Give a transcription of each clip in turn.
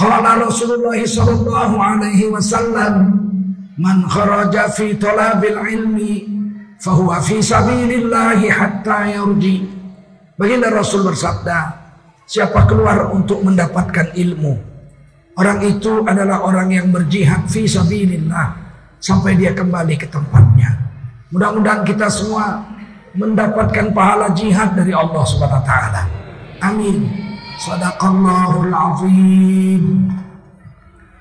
Qala Rasulullah sallallahu alaihi wasallam man kharaja fi talabil ilmi fahuwa fi sabilillah hatta yurji. Baginda Rasul bersabda, siapa keluar untuk mendapatkan ilmu, orang itu adalah orang yang berjihad fi sabilillah sampai dia kembali ke tempatnya. Mudah-mudahan kita semua mendapatkan pahala jihad dari Allah Subhanahu wa taala. Amin. Sadaqallahul azim.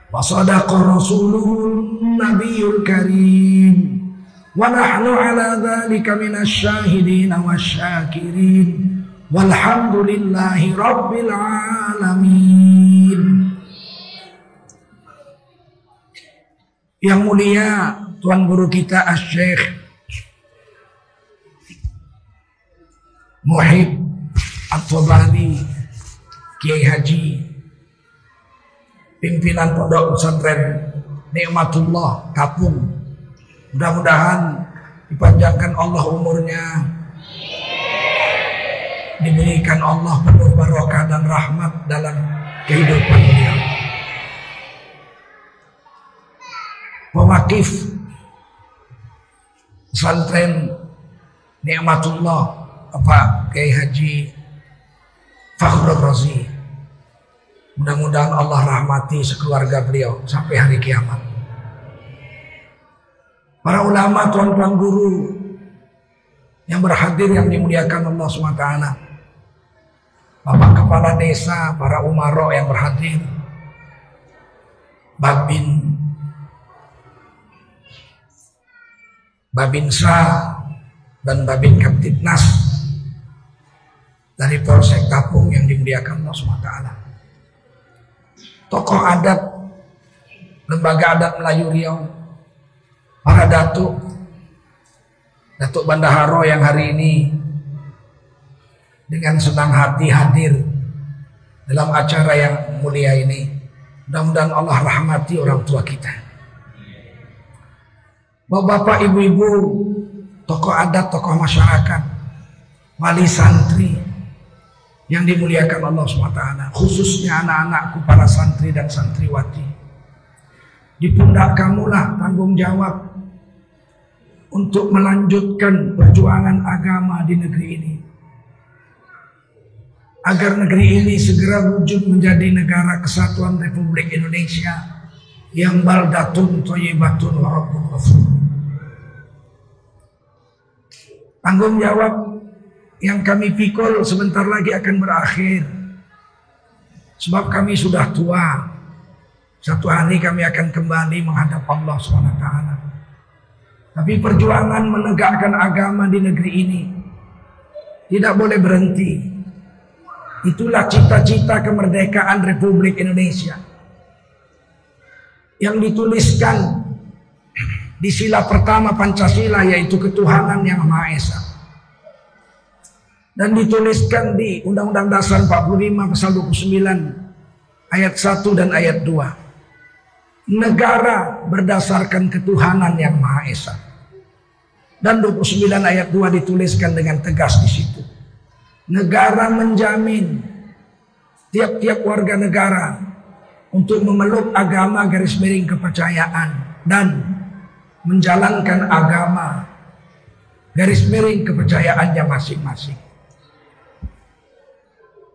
Wa sadaqa rasuluhul nabiyul karim. Wa nahnu ala dhalika minasyahidin wa syakirin. Walhamdulillahi rabbil alamin. Yang mulia Tuan Guru kita Asy-Syeikh Muhib At-Tabari Kiai Haji Pimpinan Pondok Pesantren Nikmatullah Kapung Mudah-mudahan dipanjangkan Allah umurnya. Diberikan Allah penuh barokah dan rahmat dalam kehidupan beliau. Pewakif pesantren Nikmatullah apa Kiai Haji Fakhrul Razi. Mudah-mudahan Allah rahmati sekeluarga beliau sampai hari kiamat para ulama, tuan-tuan guru yang berhadir yang dimuliakan Allah SWT. Bapak kepala desa, para umaro yang berhadir, Babin, Babinsa, dan Babin Kaptitnas dari Polsek Tapung yang dimuliakan Allah SWT. Tokoh adat, lembaga adat Melayu Riau, para datuk Datuk Bandaharo yang hari ini dengan senang hati hadir dalam acara yang mulia ini. Mudah-mudahan Allah rahmati orang tua kita. Bapak-bapak, ibu-ibu, tokoh adat, tokoh masyarakat, wali santri yang dimuliakan Allah SWT, khususnya anak-anakku para santri dan santriwati. Di pundak kamulah tanggung jawab untuk melanjutkan perjuangan agama di negeri ini. Agar negeri ini segera wujud menjadi negara kesatuan Republik Indonesia yang baldatun toyibatun warabbun Tanggung jawab yang kami pikul sebentar lagi akan berakhir. Sebab kami sudah tua. Satu hari kami akan kembali menghadap Allah SWT. Tapi perjuangan menegakkan agama di negeri ini tidak boleh berhenti. Itulah cita-cita kemerdekaan Republik Indonesia. Yang dituliskan di sila pertama Pancasila yaitu ketuhanan yang Maha Esa. Dan dituliskan di Undang-Undang Dasar 45 pasal 29 ayat 1 dan ayat 2. Negara berdasarkan ketuhanan yang Maha Esa. Dan 29 ayat 2 dituliskan dengan tegas di situ. Negara menjamin tiap-tiap warga negara untuk memeluk agama garis miring kepercayaan dan menjalankan agama garis miring kepercayaannya masing-masing.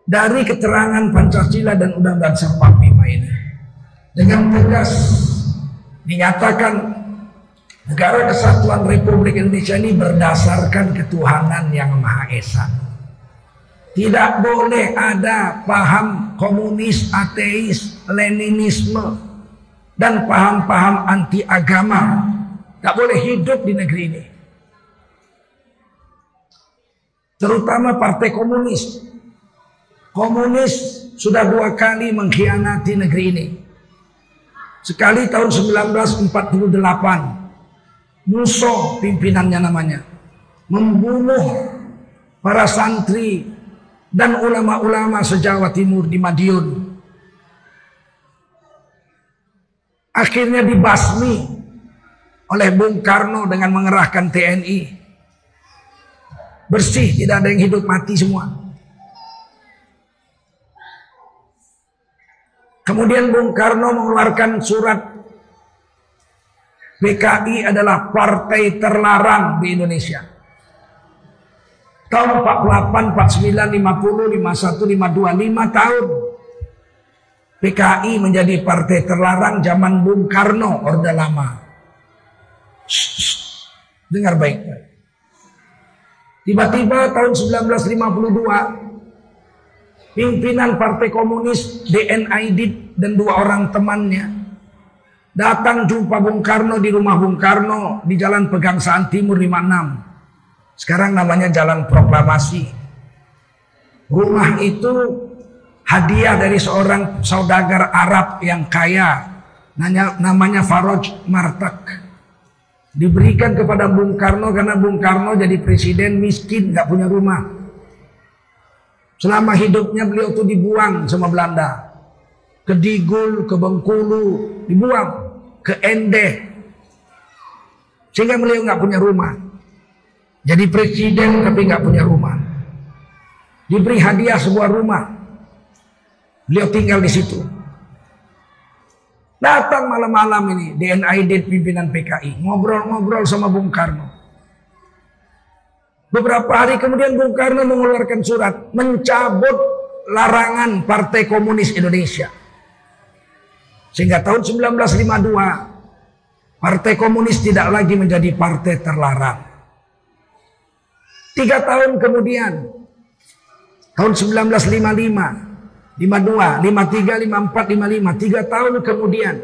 Dari keterangan Pancasila dan Undang-Undang 45 ini dengan tegas dinyatakan Negara Kesatuan Republik Indonesia ini berdasarkan ketuhanan yang Maha Esa. Tidak boleh ada paham komunis, ateis, leninisme, dan paham-paham anti agama. Tak boleh hidup di negeri ini. Terutama partai komunis. Komunis sudah dua kali mengkhianati negeri ini. Sekali tahun 1948, Muso pimpinannya namanya, membunuh para santri dan ulama-ulama sejawa timur di Madiun. Akhirnya dibasmi oleh Bung Karno dengan mengerahkan TNI. Bersih, tidak ada yang hidup mati semua. Kemudian Bung Karno mengeluarkan surat PKI adalah partai terlarang di Indonesia. Tahun 48, 49, 50, 51, 52, 5 tahun. PKI menjadi partai terlarang zaman Bung Karno, Orde Lama. Dengar baik. Tiba-tiba tahun 1952, pimpinan Partai Komunis DN dan dua orang temannya datang jumpa Bung Karno di rumah Bung Karno di Jalan Pegangsaan Timur 56. Sekarang namanya Jalan Proklamasi. Rumah itu hadiah dari seorang saudagar Arab yang kaya. Nanya, namanya Faroj Martak. Diberikan kepada Bung Karno karena Bung Karno jadi presiden miskin, nggak punya rumah. Selama hidupnya beliau itu dibuang sama Belanda. Ke Digul, ke Bengkulu, dibuang. Ke Ende. Sehingga beliau nggak punya rumah. Jadi presiden tapi nggak punya rumah. Diberi hadiah sebuah rumah. Beliau tinggal di situ. Datang malam-malam ini DNID pimpinan PKI. Ngobrol-ngobrol sama Bung Karno. Beberapa hari kemudian Bung Karno mengeluarkan surat. Mencabut larangan Partai Komunis Indonesia. Sehingga tahun 1952 Partai Komunis tidak lagi menjadi partai terlarang. Tiga tahun kemudian, tahun 1955, 52, 53, 54, 55, tiga tahun kemudian,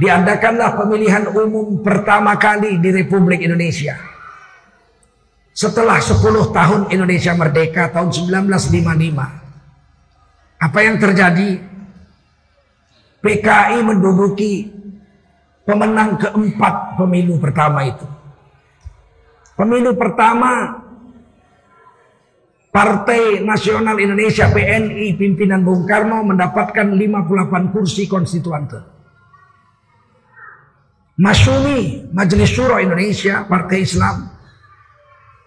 diadakanlah pemilihan umum pertama kali di Republik Indonesia. Setelah 10 tahun Indonesia merdeka tahun 1955. Apa yang terjadi? PKI menduduki pemenang keempat pemilu pertama itu. Pemilu pertama Partai Nasional Indonesia PNI pimpinan Bung Karno mendapatkan 58 kursi konstituante. Masyumi Majelis Syuro Indonesia Partai Islam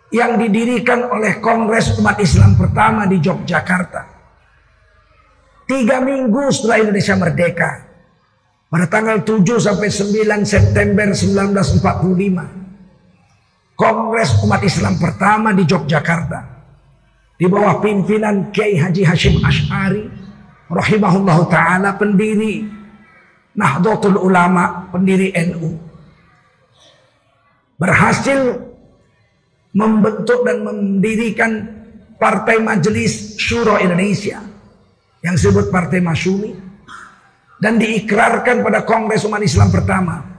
yang didirikan oleh Kongres Umat Islam pertama di Yogyakarta. Tiga minggu setelah Indonesia merdeka pada tanggal 7 sampai 9 September 1945 Kongres Umat Islam pertama di Yogyakarta di bawah pimpinan Kiai Haji Hashim Ash'ari rahimahullah taala pendiri Nahdlatul Ulama, pendiri NU. Berhasil membentuk dan mendirikan Partai Majelis Syuro Indonesia yang disebut Partai Masyumi dan diikrarkan pada Kongres Umat Islam pertama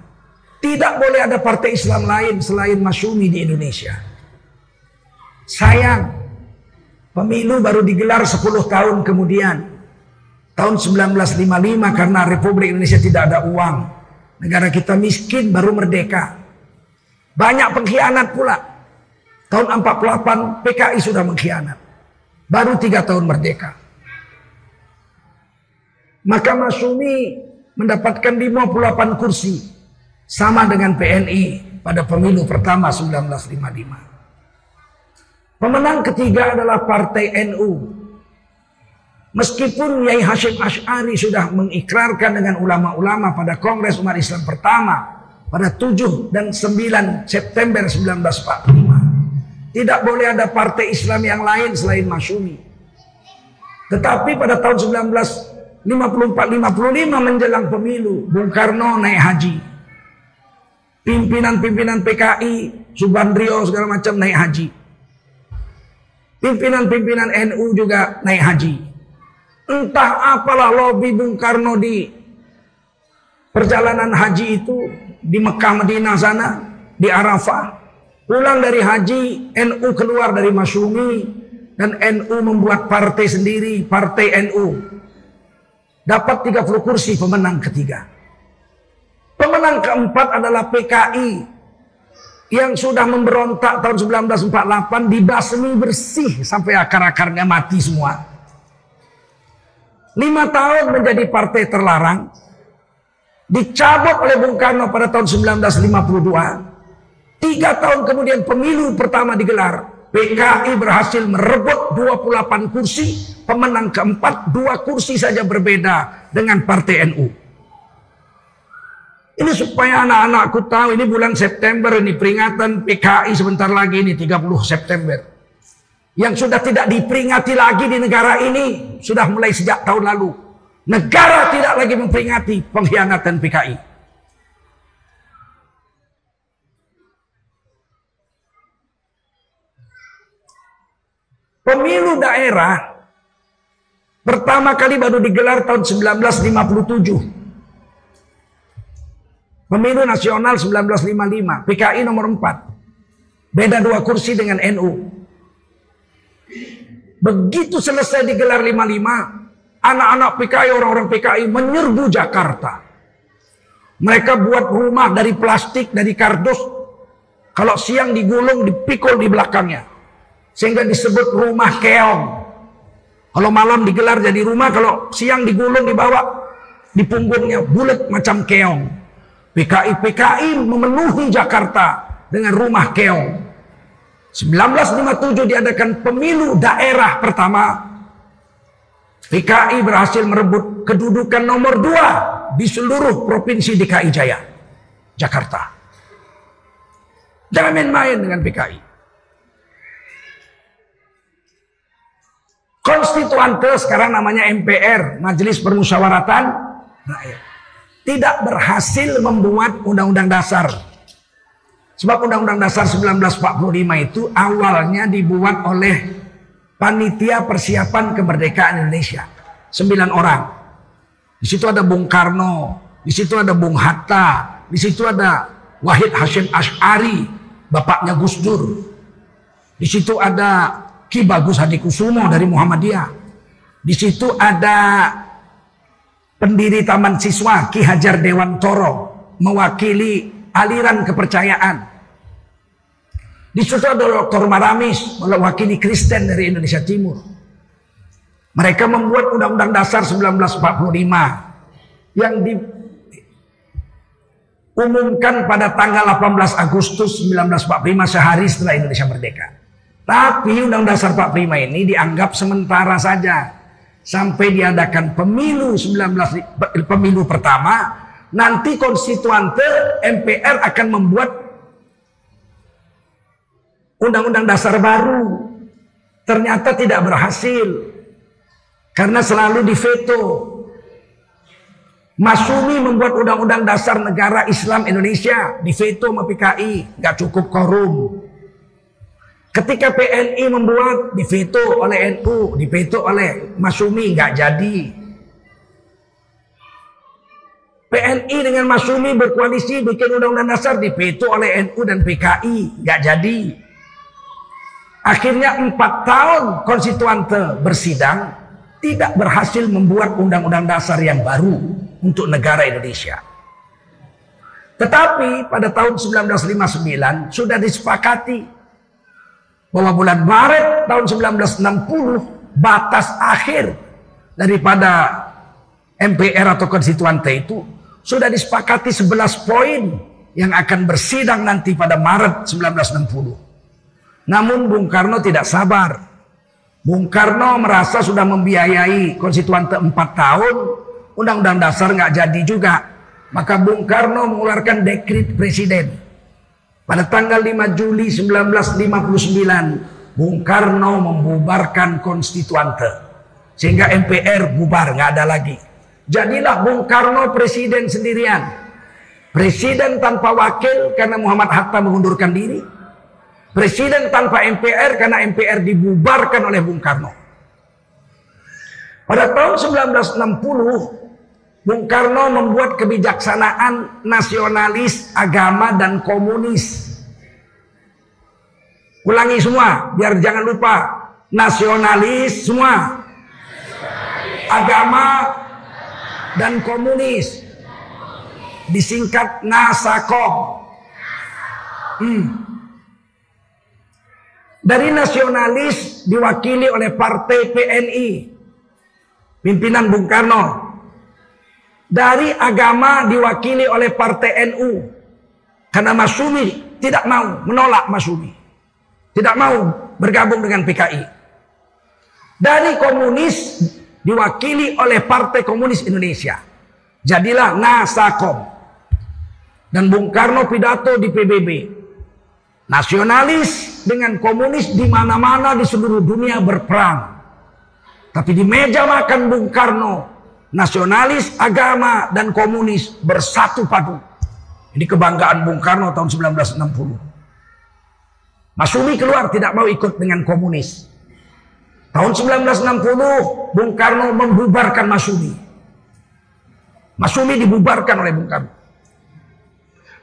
tidak boleh ada partai Islam lain selain Masyumi di Indonesia. Sayang, pemilu baru digelar 10 tahun kemudian. Tahun 1955 karena Republik Indonesia tidak ada uang. Negara kita miskin baru merdeka. Banyak pengkhianat pula. Tahun 48 PKI sudah mengkhianat. Baru tiga tahun merdeka. Maka Masyumi mendapatkan 58 kursi sama dengan PNI pada pemilu pertama 1955. Pemenang ketiga adalah Partai NU. Meskipun Yai Hashim Ash'ari sudah mengikrarkan dengan ulama-ulama pada Kongres Umat Islam pertama pada 7 dan 9 September 1945. Tidak boleh ada partai Islam yang lain selain Masyumi. Tetapi pada tahun 1954-55 menjelang pemilu, Bung Karno naik haji pimpinan-pimpinan PKI, Subandrio segala macam naik haji. Pimpinan-pimpinan NU juga naik haji. Entah apalah lobby Bung Karno di perjalanan haji itu di Mekah Madinah sana, di Arafah. Pulang dari haji, NU keluar dari Masyumi dan NU membuat partai sendiri, partai NU. Dapat 30 kursi pemenang ketiga. Pemenang keempat adalah PKI yang sudah memberontak tahun 1948 dibasmi bersih sampai akar-akarnya mati semua. Lima tahun menjadi partai terlarang. Dicabut oleh Bung Karno pada tahun 1952. Tiga tahun kemudian pemilu pertama digelar. PKI berhasil merebut 28 kursi. Pemenang keempat, dua kursi saja berbeda dengan partai NU. Ini supaya anak-anakku tahu ini bulan September ini peringatan PKI sebentar lagi ini 30 September. Yang sudah tidak diperingati lagi di negara ini sudah mulai sejak tahun lalu. Negara tidak lagi memperingati pengkhianatan PKI. Pemilu daerah pertama kali baru digelar tahun 1957. Pemilu nasional 1955, PKI nomor 4. Beda dua kursi dengan NU. Begitu selesai digelar 55, anak-anak PKI, orang-orang PKI menyerbu Jakarta. Mereka buat rumah dari plastik, dari kardus. Kalau siang digulung, dipikul di belakangnya. Sehingga disebut rumah keong. Kalau malam digelar jadi rumah, kalau siang digulung dibawa di punggungnya bulat macam keong. PKI-PKI memenuhi Jakarta dengan rumah keong. 1957 diadakan pemilu daerah pertama. PKI berhasil merebut kedudukan nomor dua di seluruh provinsi DKI Jaya. Jakarta. Jangan main-main dengan PKI. Konstituante sekarang namanya MPR, Majelis Permusyawaratan Rakyat tidak berhasil membuat undang-undang dasar. Sebab undang-undang dasar 1945 itu awalnya dibuat oleh Panitia Persiapan Kemerdekaan Indonesia. Sembilan orang. Di situ ada Bung Karno, di situ ada Bung Hatta, di situ ada Wahid Hashim Ash'ari, bapaknya Gus Dur. Di situ ada Ki Bagus Hadikusumo dari Muhammadiyah. Di situ ada pendiri Taman Siswa Ki Hajar Dewantoro mewakili aliran kepercayaan. Di situ ada Dr. Maramis mewakili Kristen dari Indonesia Timur. Mereka membuat Undang-Undang Dasar 1945 yang diumumkan pada tanggal 18 Agustus 1945 sehari setelah Indonesia merdeka. Tapi Undang-Undang Dasar 45 ini dianggap sementara saja. Sampai diadakan pemilu 19 pemilu pertama nanti konstituante MPR akan membuat undang-undang dasar baru. Ternyata tidak berhasil karena selalu diveto Masumi membuat undang-undang dasar negara Islam Indonesia diveto sama PKI nggak cukup korum Ketika PNI membuat diveto oleh NU, diveto oleh Masumi nggak jadi. PNI dengan Masumi berkoalisi bikin undang-undang dasar diveto oleh NU dan PKI nggak jadi. Akhirnya empat tahun konstituante bersidang tidak berhasil membuat undang-undang dasar yang baru untuk negara Indonesia. Tetapi pada tahun 1959 sudah disepakati bahwa bulan Maret tahun 1960 batas akhir daripada MPR atau konstituante itu sudah disepakati 11 poin yang akan bersidang nanti pada Maret 1960. Namun Bung Karno tidak sabar. Bung Karno merasa sudah membiayai konstituante 4 tahun, undang-undang dasar nggak jadi juga. Maka Bung Karno mengeluarkan dekrit presiden pada tanggal 5 Juli 1959, Bung Karno membubarkan konstituante. Sehingga MPR bubar, nggak ada lagi. Jadilah Bung Karno presiden sendirian. Presiden tanpa wakil karena Muhammad Hatta mengundurkan diri. Presiden tanpa MPR karena MPR dibubarkan oleh Bung Karno. Pada tahun 1960, Bung Karno membuat kebijaksanaan nasionalis, agama, dan komunis. Ulangi semua, biar jangan lupa. nasionalis semua, agama dan komunis, disingkat Nasakom. Hmm. Dari nasionalis diwakili oleh Partai PNI, pimpinan Bung Karno. Dari agama diwakili oleh Partai NU, karena Masumi tidak mau menolak Masumi, tidak mau bergabung dengan PKI. Dari komunis diwakili oleh Partai Komunis Indonesia. Jadilah Nasakom. Dan Bung Karno pidato di PBB. Nasionalis dengan komunis di mana-mana di seluruh dunia berperang. Tapi di meja makan Bung Karno, nasionalis, agama, dan komunis bersatu padu. Ini kebanggaan Bung Karno tahun 1960. Masumi keluar tidak mau ikut dengan komunis. Tahun 1960 Bung Karno membubarkan Masumi. Masumi dibubarkan oleh Bung Karno.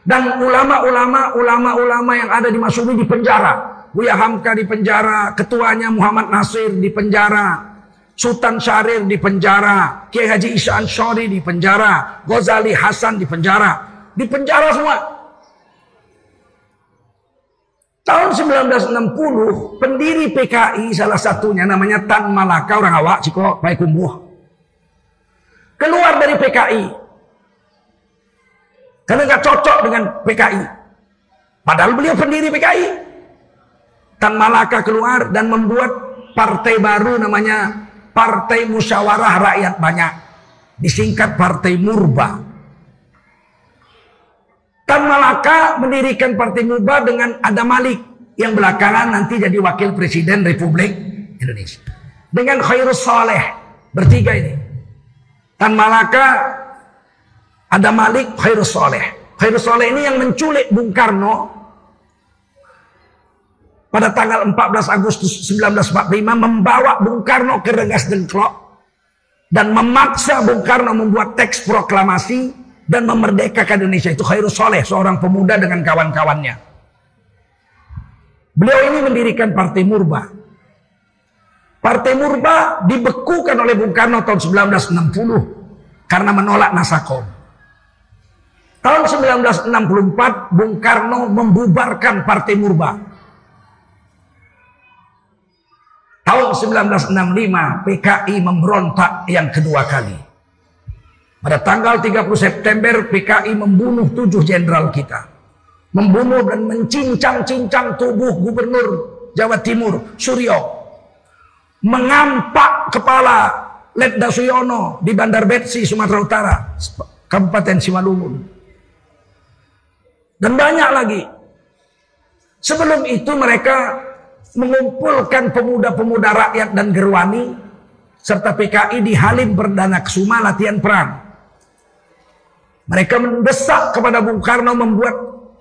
Dan ulama-ulama, ulama-ulama yang ada di Masumi di penjara. Buya Hamka di penjara, ketuanya Muhammad Nasir di penjara, Sultan Syahrir di penjara, Kiai Haji Ansori di penjara, Ghazali Hasan di penjara, di penjara semua. Tahun 1960, pendiri PKI salah satunya namanya Tan Malaka orang awak, Ciko Kumbuh. Keluar dari PKI, karena nggak cocok dengan PKI. Padahal beliau pendiri PKI. Tan Malaka keluar dan membuat partai baru namanya Partai Musyawarah Rakyat Banyak. Disingkat Partai Murba. Tan Malaka mendirikan Partai Murba dengan Adam Malik yang belakangan nanti jadi wakil presiden Republik Indonesia. Dengan Khairus Saleh bertiga ini. Tan Malaka ada Malik Khairus Soleh. Khairus Soleh ini yang menculik Bung Karno pada tanggal 14 Agustus 1945 membawa Bung Karno ke Rengas Dengklok dan memaksa Bung Karno membuat teks proklamasi dan memerdekakan Indonesia itu Khairus Soleh seorang pemuda dengan kawan-kawannya. Beliau ini mendirikan Partai Murba. Partai Murba dibekukan oleh Bung Karno tahun 1960 karena menolak Nasakom. Tahun 1964 Bung Karno membubarkan Partai Murba. Tahun 1965 PKI memberontak yang kedua kali. Pada tanggal 30 September PKI membunuh tujuh jenderal kita. Membunuh dan mencincang-cincang tubuh Gubernur Jawa Timur Suryo. Mengampak kepala Letda Suyono di Bandar Betsi Sumatera Utara, Kabupaten Simalungun. Dan banyak lagi. Sebelum itu mereka mengumpulkan pemuda-pemuda rakyat dan gerwani serta PKI di Halim Perdana Kusuma latihan perang. Mereka mendesak kepada Bung Karno membuat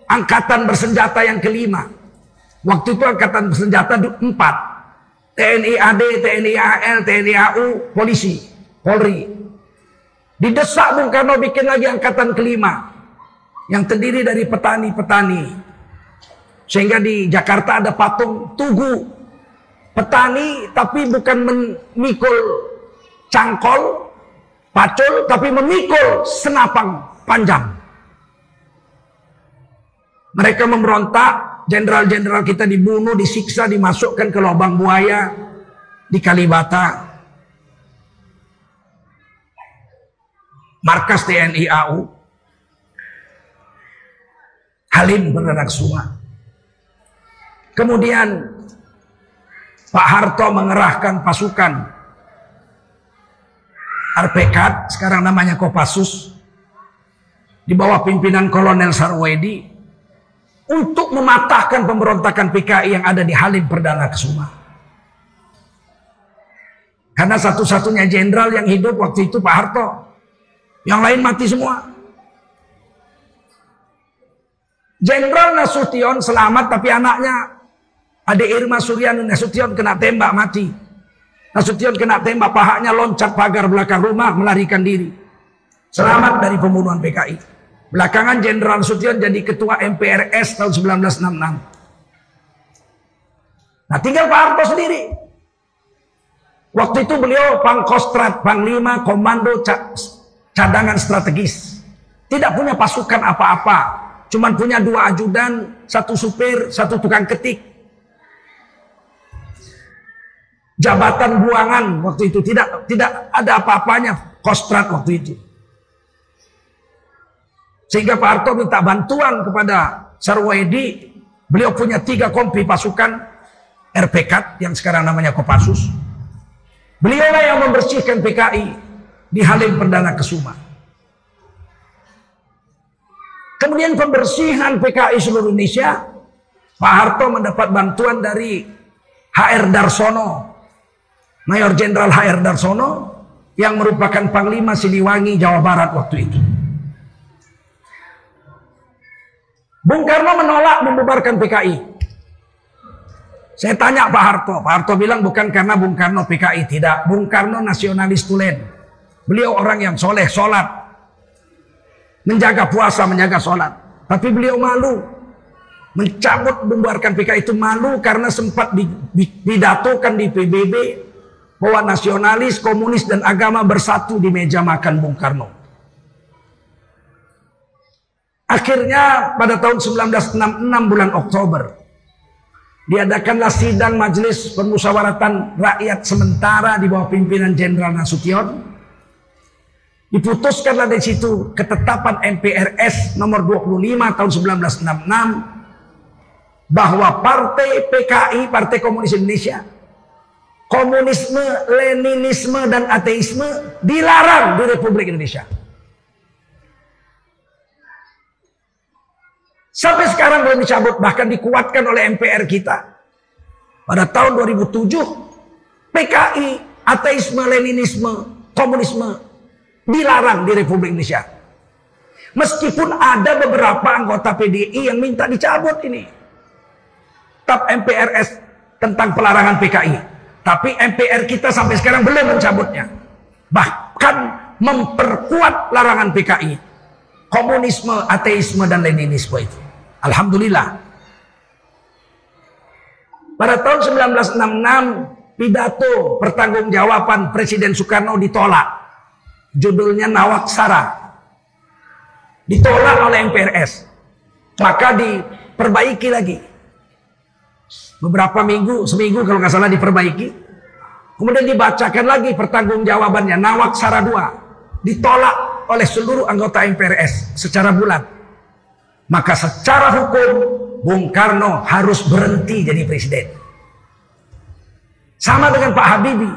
angkatan bersenjata yang kelima. Waktu itu angkatan bersenjata empat. TNI AD, TNI AL, TNI AU, polisi, Polri. Didesak Bung Karno bikin lagi angkatan kelima yang terdiri dari petani-petani. Sehingga di Jakarta ada patung tugu petani tapi bukan memikul cangkol, pacul, tapi memikul senapang panjang. Mereka memberontak, jenderal-jenderal kita dibunuh, disiksa, dimasukkan ke lubang buaya di Kalibata. Markas TNI AU Halim beranak semua. Kemudian Pak Harto mengerahkan pasukan Arpekat, sekarang namanya Kopassus, di bawah pimpinan Kolonel Sarwedi, untuk mematahkan pemberontakan PKI yang ada di Halim Perdana Kesuma. Karena satu-satunya jenderal yang hidup waktu itu Pak Harto. Yang lain mati semua. Jenderal Nasution selamat tapi anaknya adik Irma Suryani Nasution kena tembak mati. Nasution kena tembak pahanya loncat pagar belakang rumah melarikan diri. Selamat dari pembunuhan PKI. Belakangan Jenderal Nasution jadi ketua MPRS tahun 1966. Nah tinggal Pak Harto sendiri. Waktu itu beliau pangkostrat, panglima, komando, cadangan strategis. Tidak punya pasukan apa-apa. Cuman punya dua ajudan, satu supir, satu tukang ketik. Jabatan buangan waktu itu tidak tidak ada apa-apanya kostrat waktu itu. Sehingga Pak Harto minta bantuan kepada Sarwaedi. Beliau punya tiga kompi pasukan RPK yang sekarang namanya Kopassus. Beliau lah yang membersihkan PKI di Halim Perdana Kesuma. Kemudian pembersihan PKI seluruh Indonesia, Pak Harto mendapat bantuan dari HR Darsono, Mayor Jenderal HR Darsono, yang merupakan Panglima Siliwangi Jawa Barat waktu itu. Bung Karno menolak membubarkan PKI. Saya tanya Pak Harto, Pak Harto bilang bukan karena Bung Karno PKI, tidak. Bung Karno nasionalis tulen. Beliau orang yang soleh, sholat. Menjaga puasa, menjaga sholat. Tapi beliau malu. Mencabut, membuarkan PKI itu malu karena sempat didatokan di PBB bahwa nasionalis, komunis, dan agama bersatu di meja makan Bung Karno. Akhirnya pada tahun 1966 bulan Oktober diadakanlah sidang majelis permusyawaratan rakyat sementara di bawah pimpinan Jenderal Nasution. Diputuskanlah dari situ ketetapan MPRS nomor 25 tahun 1966 bahwa Partai PKI, Partai Komunis Indonesia, komunisme, leninisme dan ateisme dilarang di Republik Indonesia. Sampai sekarang belum dicabut, bahkan dikuatkan oleh MPR kita. Pada tahun 2007, PKI, ateisme, leninisme, komunisme dilarang di Republik Indonesia. Meskipun ada beberapa anggota PDI yang minta dicabut ini. Tap MPRS tentang pelarangan PKI. Tapi MPR kita sampai sekarang belum mencabutnya. Bahkan memperkuat larangan PKI. Komunisme, ateisme, dan leninisme itu. Alhamdulillah. Pada tahun 1966 pidato pertanggungjawaban Presiden Soekarno ditolak. Judulnya Nawaksara. Ditolak oleh MPRS. Maka diperbaiki lagi. Beberapa minggu, seminggu kalau nggak salah diperbaiki. Kemudian dibacakan lagi pertanggungjawabannya Nawaksara 2. Ditolak oleh seluruh anggota MPRS secara bulat. Maka secara hukum Bung Karno harus berhenti jadi presiden. Sama dengan Pak Habibie.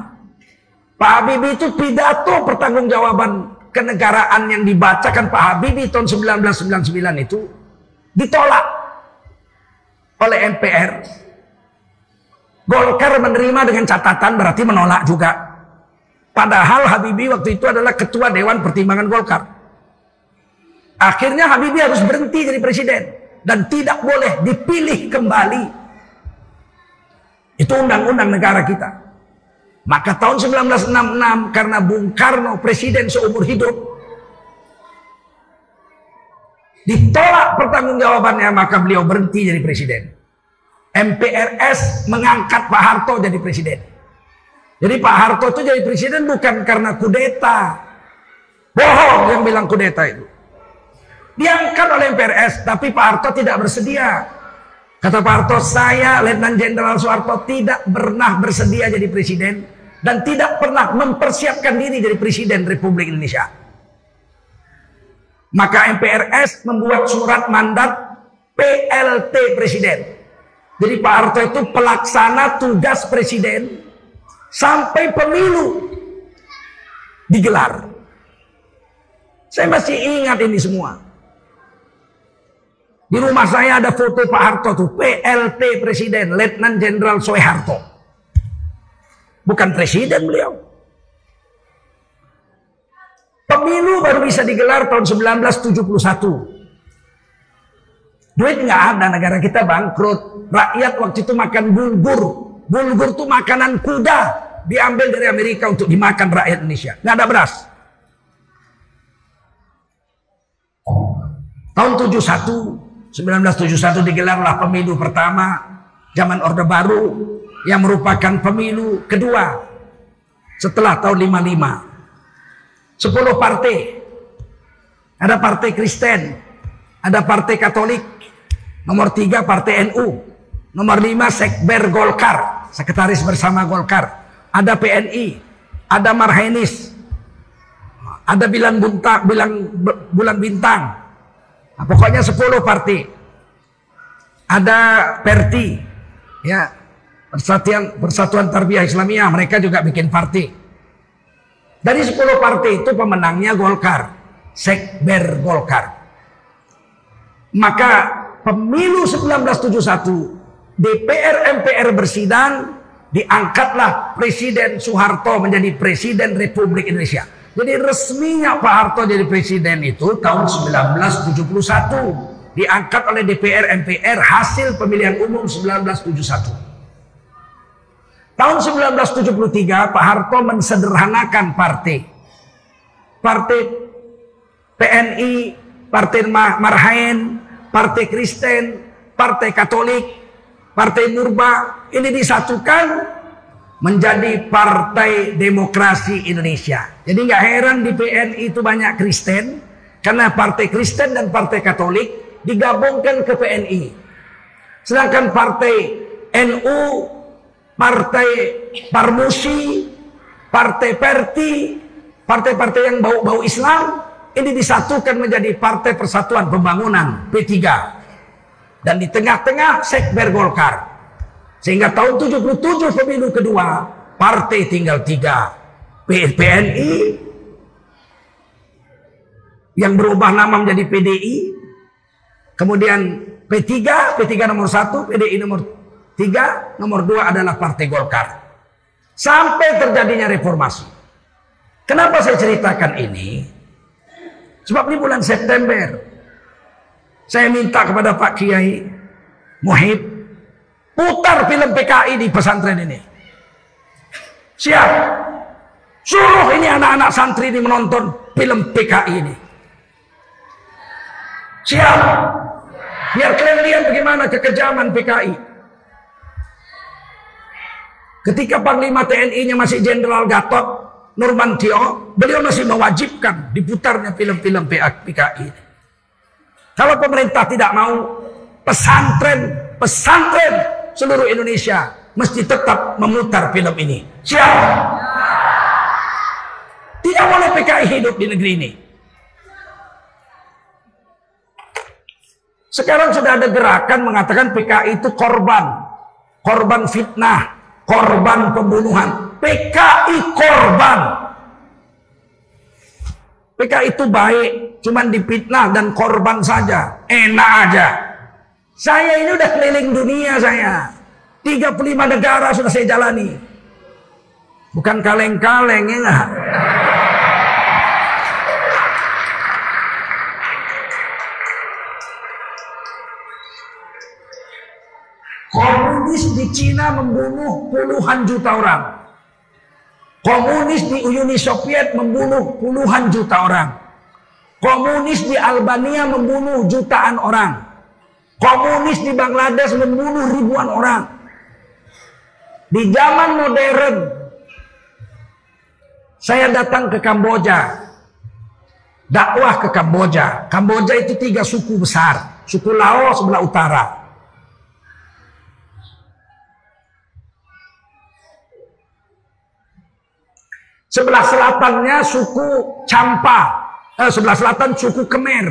Pak Habibie itu pidato pertanggungjawaban kenegaraan yang dibacakan Pak Habibie tahun 1999 itu ditolak oleh MPR. Golkar menerima dengan catatan berarti menolak juga. Padahal Habibie waktu itu adalah ketua Dewan Pertimbangan Golkar. Akhirnya Habibie harus berhenti jadi presiden dan tidak boleh dipilih kembali. Itu undang-undang negara kita. Maka tahun 1966 karena Bung Karno presiden seumur hidup ditolak pertanggungjawabannya maka beliau berhenti jadi presiden. MPRS mengangkat Pak Harto jadi presiden. Jadi Pak Harto itu jadi presiden bukan karena kudeta. Bohong yang bilang kudeta itu. Diangkat oleh MPRS, tapi Pak Harto tidak bersedia. Kata Pak Harto, saya Letnan Jenderal Soeharto tidak pernah bersedia jadi presiden dan tidak pernah mempersiapkan diri jadi presiden Republik Indonesia. Maka MPRS membuat surat mandat PLT presiden. Jadi Pak Harto itu pelaksana tugas presiden sampai pemilu digelar. Saya masih ingat ini semua. Di rumah saya ada foto Pak Harto tuh, PLT Presiden, Letnan Jenderal Soeharto. Bukan presiden beliau. Pemilu baru bisa digelar tahun 1971. Duit nggak ada, negara kita bangkrut. Rakyat waktu itu makan bulgur. Bulgur itu makanan kuda. Diambil dari Amerika untuk dimakan rakyat Indonesia. Nggak ada beras. Tahun 71 1971 digelarlah pemilu pertama zaman Orde Baru yang merupakan pemilu kedua setelah tahun 55. 10 partai. Ada partai Kristen, ada partai Katolik, nomor 3 partai NU, nomor 5 Sekber Golkar, sekretaris bersama Golkar, ada PNI, ada Marhenis, ada bilang bunta, bilang bulan bintang. Nah, pokoknya 10 partai. Ada Perti, ya Persatuan Persatuan Tarbiyah Islamiyah, mereka juga bikin partai. Dari 10 partai itu pemenangnya Golkar, Sekber Golkar. Maka pemilu 1971 DPR MPR bersidang diangkatlah Presiden Soeharto menjadi Presiden Republik Indonesia. Jadi resminya Pak Harto jadi presiden itu tahun 1971 diangkat oleh DPR MPR hasil pemilihan umum 1971. Tahun 1973 Pak Harto mensederhanakan partai. Partai PNI, Partai Marhaen, Partai Kristen, Partai Katolik, Partai Murba ini disatukan menjadi Partai Demokrasi Indonesia. Jadi nggak heran di PNI itu banyak Kristen karena Partai Kristen dan Partai Katolik digabungkan ke PNI. Sedangkan Partai NU partai Parmusi, partai Perti, partai-partai yang bau-bau Islam ini disatukan menjadi Partai Persatuan Pembangunan P3. Dan di tengah-tengah Sekber Golkar. Sehingga tahun 77 pemilu kedua, partai tinggal tiga. PNI yang berubah nama menjadi PDI. Kemudian P3, P3 nomor satu, PDI nomor Tiga, nomor dua adalah Partai Golkar. Sampai terjadinya reformasi. Kenapa saya ceritakan ini? Sebab ini bulan September. Saya minta kepada Pak Kiai Muhib putar film PKI di pesantren ini. Siap. Suruh ini anak-anak santri ini menonton film PKI ini. Siap. Biar kalian lihat bagaimana kekejaman PKI. Ketika Panglima TNI-nya masih Jenderal Gatot Nurmantio, beliau masih mewajibkan diputarnya film-film PKI. Kalau pemerintah tidak mau, pesantren, pesantren seluruh Indonesia mesti tetap memutar film ini. Siap? Tidak boleh PKI hidup di negeri ini. Sekarang sudah ada gerakan mengatakan PKI itu korban. Korban fitnah korban pembunuhan. PKI korban. PKI itu baik, cuman dipitnah dan korban saja. Enak aja. Saya ini udah keliling dunia saya. 35 negara sudah saya jalani. Bukan kaleng-kaleng ya Komunis di Cina membunuh puluhan juta orang. Komunis di Uni Soviet membunuh puluhan juta orang. Komunis di Albania membunuh jutaan orang. Komunis di Bangladesh membunuh ribuan orang. Di zaman modern, saya datang ke Kamboja. Dakwah ke Kamboja. Kamboja itu tiga suku besar. Suku Lao sebelah utara. Sebelah selatannya suku Campa. Eh, sebelah selatan suku Kemer.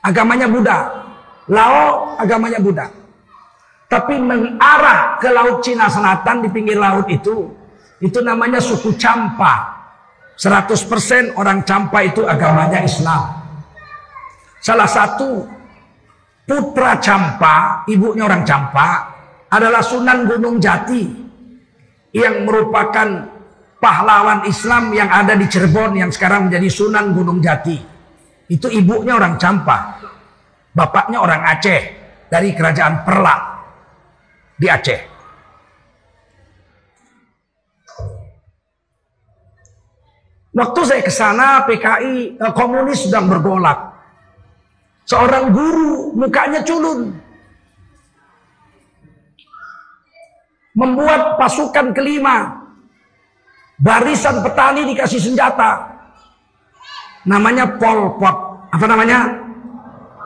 Agamanya Buddha. Lao agamanya Buddha. Tapi mengarah ke Laut Cina Selatan di pinggir laut itu. Itu namanya suku Campa. 100% orang Campa itu agamanya Islam. Salah satu putra Campa, ibunya orang Campa, adalah Sunan Gunung Jati yang merupakan pahlawan Islam yang ada di Cirebon yang sekarang menjadi Sunan Gunung Jati. Itu ibunya orang Campa. Bapaknya orang Aceh dari kerajaan Perlak di Aceh. Waktu saya ke sana PKI eh, komunis sedang bergolak. Seorang guru mukanya culun. Membuat pasukan kelima Barisan petani dikasih senjata. Namanya Pol Pot. Apa namanya?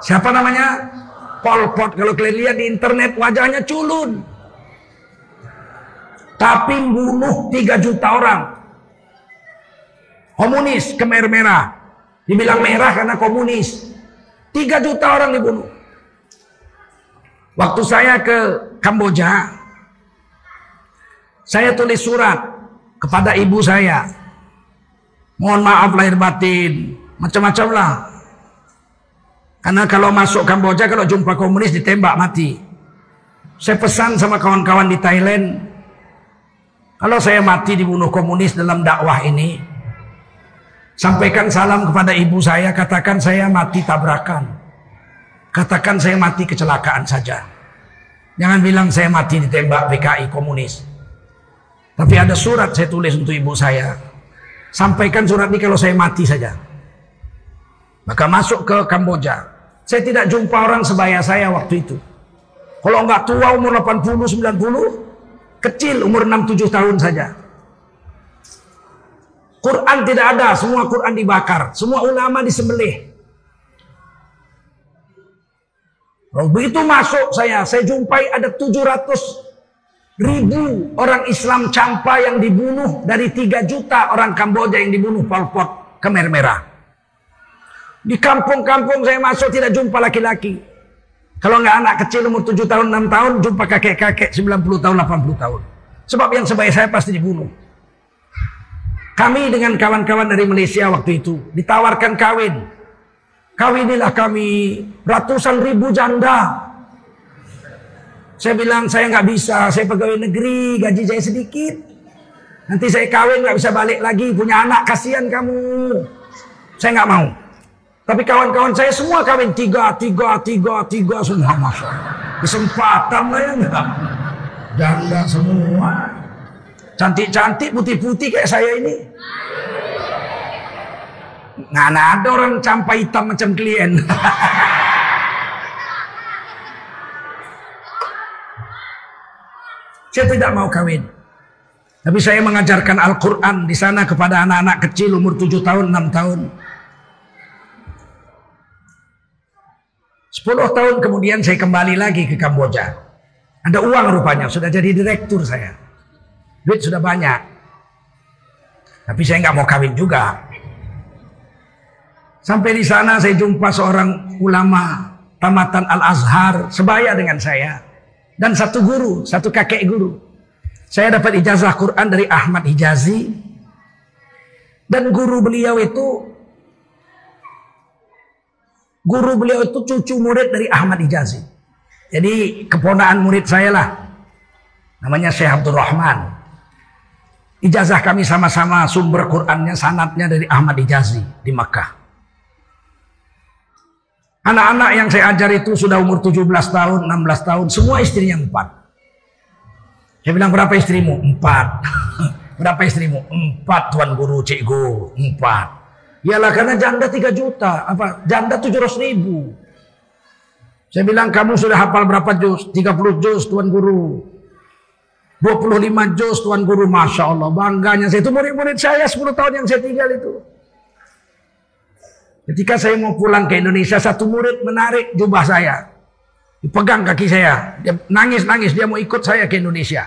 Siapa namanya? Pol Pot. Kalau kalian lihat di internet wajahnya culun. Tapi bunuh 3 juta orang. Komunis, kemer merah. Dibilang merah karena komunis. 3 juta orang dibunuh. Waktu saya ke Kamboja, saya tulis surat kepada ibu saya. Mohon maaf lahir batin, macam-macam lah. Karena kalau masuk Kamboja, kalau jumpa komunis ditembak mati. Saya pesan sama kawan-kawan di Thailand, kalau saya mati dibunuh komunis dalam dakwah ini, sampaikan salam kepada ibu saya, katakan saya mati tabrakan. Katakan saya mati kecelakaan saja. Jangan bilang saya mati ditembak PKI komunis. Tapi ada surat saya tulis untuk ibu saya. Sampaikan surat ini kalau saya mati saja. Maka masuk ke Kamboja. Saya tidak jumpa orang sebaya saya waktu itu. Kalau nggak tua umur 80, 90, kecil umur 6, 7 tahun saja. Quran tidak ada, semua Quran dibakar. Semua ulama disembelih. Begitu masuk saya, saya jumpai ada 700 ribu orang Islam campa yang dibunuh dari 3 juta orang Kamboja yang dibunuh Pol Pot Khmer Merah. Di kampung-kampung saya masuk tidak jumpa laki-laki. Kalau nggak anak kecil umur 7 tahun, 6 tahun, jumpa kakek-kakek 90 tahun, 80 tahun. Sebab yang sebaik saya pasti dibunuh. Kami dengan kawan-kawan dari Malaysia waktu itu ditawarkan kawin Kawinilah kami ratusan ribu janda. Saya bilang saya nggak bisa, saya pegawai negeri, gaji saya sedikit. Nanti saya kawin nggak bisa balik lagi, punya anak kasihan kamu. Saya nggak mau. Tapi kawan-kawan saya semua kawin tiga, tiga, tiga, tiga semua masuk. Kesempatan lah ya enggak. Janda semua. Cantik-cantik, putih-putih kayak saya ini. Nah ada orang campai hitam macam klien. saya tidak mau kawin. Tapi saya mengajarkan Al-Quran di sana kepada anak-anak kecil umur 7 tahun, 6 tahun. 10 tahun kemudian saya kembali lagi ke Kamboja. Ada uang rupanya, sudah jadi direktur saya. Duit sudah banyak. Tapi saya nggak mau kawin juga. Sampai di sana saya jumpa seorang ulama tamatan Al-Azhar sebaya dengan saya. Dan satu guru, satu kakek guru. Saya dapat ijazah Quran dari Ahmad Hijazi. Dan guru beliau itu Guru beliau itu cucu murid dari Ahmad Hijazi. Jadi keponaan murid saya lah. Namanya Syekh Abdul Rahman. Ijazah kami sama-sama sumber Qurannya, sanatnya dari Ahmad Hijazi di Makkah. Anak-anak yang saya ajar itu sudah umur 17 tahun, 16 tahun, semua istrinya empat. Saya bilang berapa istrimu? Empat. berapa istrimu? Empat tuan guru cikgu, empat. Yalah karena janda 3 juta, apa? Janda 700 ribu. Saya bilang kamu sudah hafal berapa juz? 30 juz tuan guru. 25 juz tuan guru, masya Allah bangganya saya itu murid-murid saya 10 tahun yang saya tinggal itu. Ketika saya mau pulang ke Indonesia, satu murid menarik jubah saya. Dipegang kaki saya. Dia nangis-nangis, dia mau ikut saya ke Indonesia.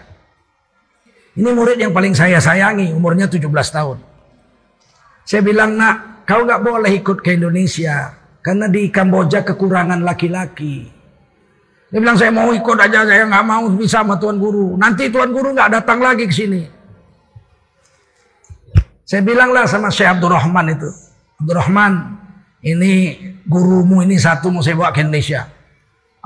Ini murid yang paling saya sayangi, umurnya 17 tahun. Saya bilang, nak, kau nggak boleh ikut ke Indonesia. Karena di Kamboja kekurangan laki-laki. Dia bilang, saya mau ikut aja, saya nggak mau bisa sama Tuan Guru. Nanti Tuan Guru nggak datang lagi ke sini. Saya bilanglah sama Syekh Abdul Rahman itu. Abdul Rahman, ini gurumu ini satu mau saya bawa ke Indonesia.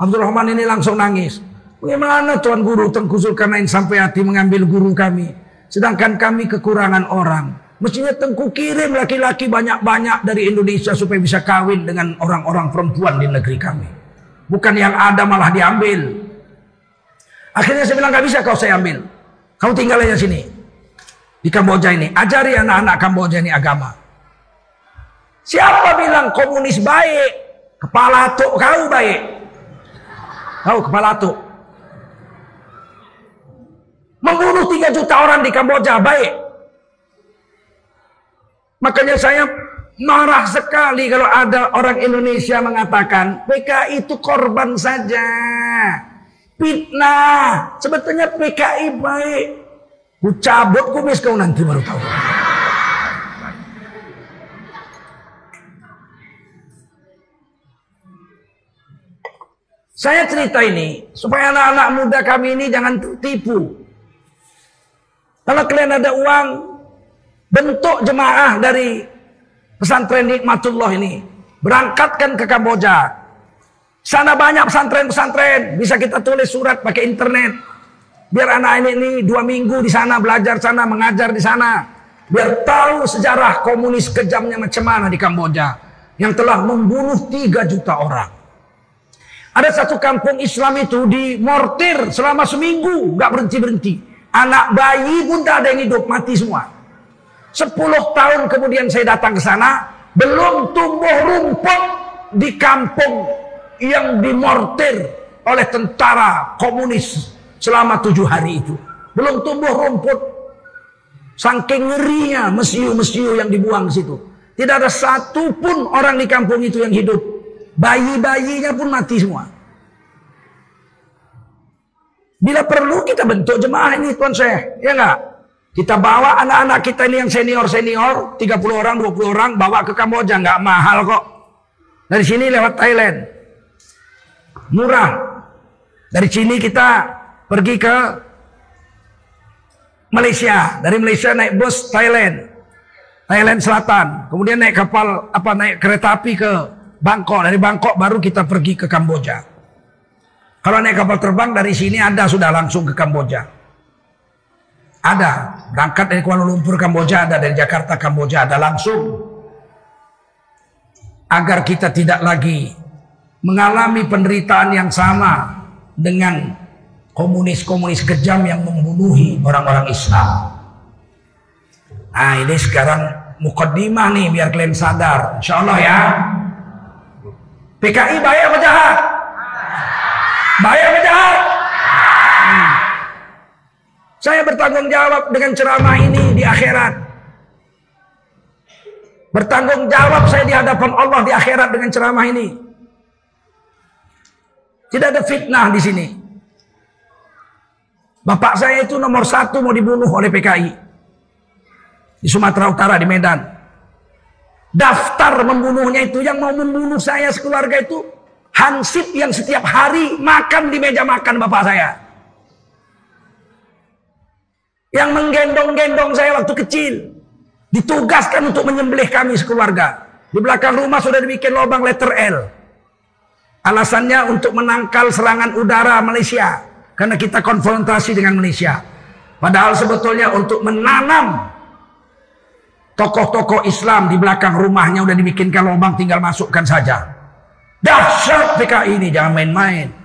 Abdul Rahman ini langsung nangis. Bagaimana Tuan Guru Tengku Zulkarnain sampai hati mengambil guru kami. Sedangkan kami kekurangan orang. Mestinya Tengku kirim laki-laki banyak-banyak dari Indonesia supaya bisa kawin dengan orang-orang perempuan di negeri kami. Bukan yang ada malah diambil. Akhirnya saya bilang gak bisa kau saya ambil. Kau tinggal aja sini. Di Kamboja ini. Ajari anak-anak Kamboja ini agama. Siapa bilang komunis baik? Kepala tuk kau baik. Kau kepala tuk. Membunuh 3 juta orang di Kamboja baik. Makanya saya marah sekali kalau ada orang Indonesia mengatakan PKI itu korban saja. Fitnah. Sebetulnya PKI baik. Ku cabut kumis kau nanti baru tahu. Saya cerita ini supaya anak-anak muda kami ini jangan tertipu. Kalau kalian ada uang, bentuk jemaah dari pesantren Nikmatullah ini. Berangkatkan ke Kamboja. Sana banyak pesantren-pesantren. Bisa kita tulis surat pakai internet. Biar anak ini, ini dua minggu di sana belajar sana, mengajar di sana. Biar tahu sejarah komunis kejamnya macam mana di Kamboja. Yang telah membunuh tiga juta orang. Ada satu kampung Islam itu di mortir selama seminggu, nggak berhenti berhenti. Anak bayi pun tak ada yang hidup, mati semua. Sepuluh tahun kemudian saya datang ke sana, belum tumbuh rumput di kampung yang dimortir oleh tentara komunis selama tujuh hari itu. Belum tumbuh rumput. Saking ngerinya mesiu-mesiu yang dibuang di situ. Tidak ada satu pun orang di kampung itu yang hidup. Bayi-bayinya pun mati semua. Bila perlu kita bentuk jemaah ini Tuan Syekh. Ya enggak? Kita bawa anak-anak kita ini yang senior-senior. 30 orang, 20 orang. Bawa ke Kamboja. Enggak mahal kok. Dari sini lewat Thailand. Murah. Dari sini kita pergi ke Malaysia. Dari Malaysia naik bus Thailand. Thailand Selatan. Kemudian naik kapal, apa naik kereta api ke Bangkok. Dari Bangkok baru kita pergi ke Kamboja. Kalau naik kapal terbang dari sini ada sudah langsung ke Kamboja. Ada. Berangkat dari Kuala Lumpur Kamboja ada. Dari Jakarta Kamboja ada langsung. Agar kita tidak lagi mengalami penderitaan yang sama dengan komunis-komunis kejam yang membunuhi orang-orang Islam. Nah ini sekarang mukaddimah nih biar kalian sadar. Insya Allah ya. PKI baik apa jahat? Baik apa jahat? Hmm. Saya bertanggung jawab dengan ceramah ini di akhirat. Bertanggung jawab saya di hadapan Allah di akhirat dengan ceramah ini. Tidak ada fitnah di sini. Bapak saya itu nomor satu mau dibunuh oleh PKI. Di Sumatera Utara, di Medan. Daftar membunuhnya itu yang mau membunuh saya sekeluarga itu Hansip yang setiap hari makan di meja makan bapak saya. Yang menggendong-gendong saya waktu kecil. Ditugaskan untuk menyembelih kami sekeluarga. Di belakang rumah sudah dibikin lubang letter L. Alasannya untuk menangkal serangan udara Malaysia. Karena kita konfrontasi dengan Malaysia. Padahal sebetulnya untuk menanam tokoh-tokoh Islam di belakang rumahnya udah dibikinkan lubang tinggal masukkan saja. Dahsyat PKI ini, jangan main-main.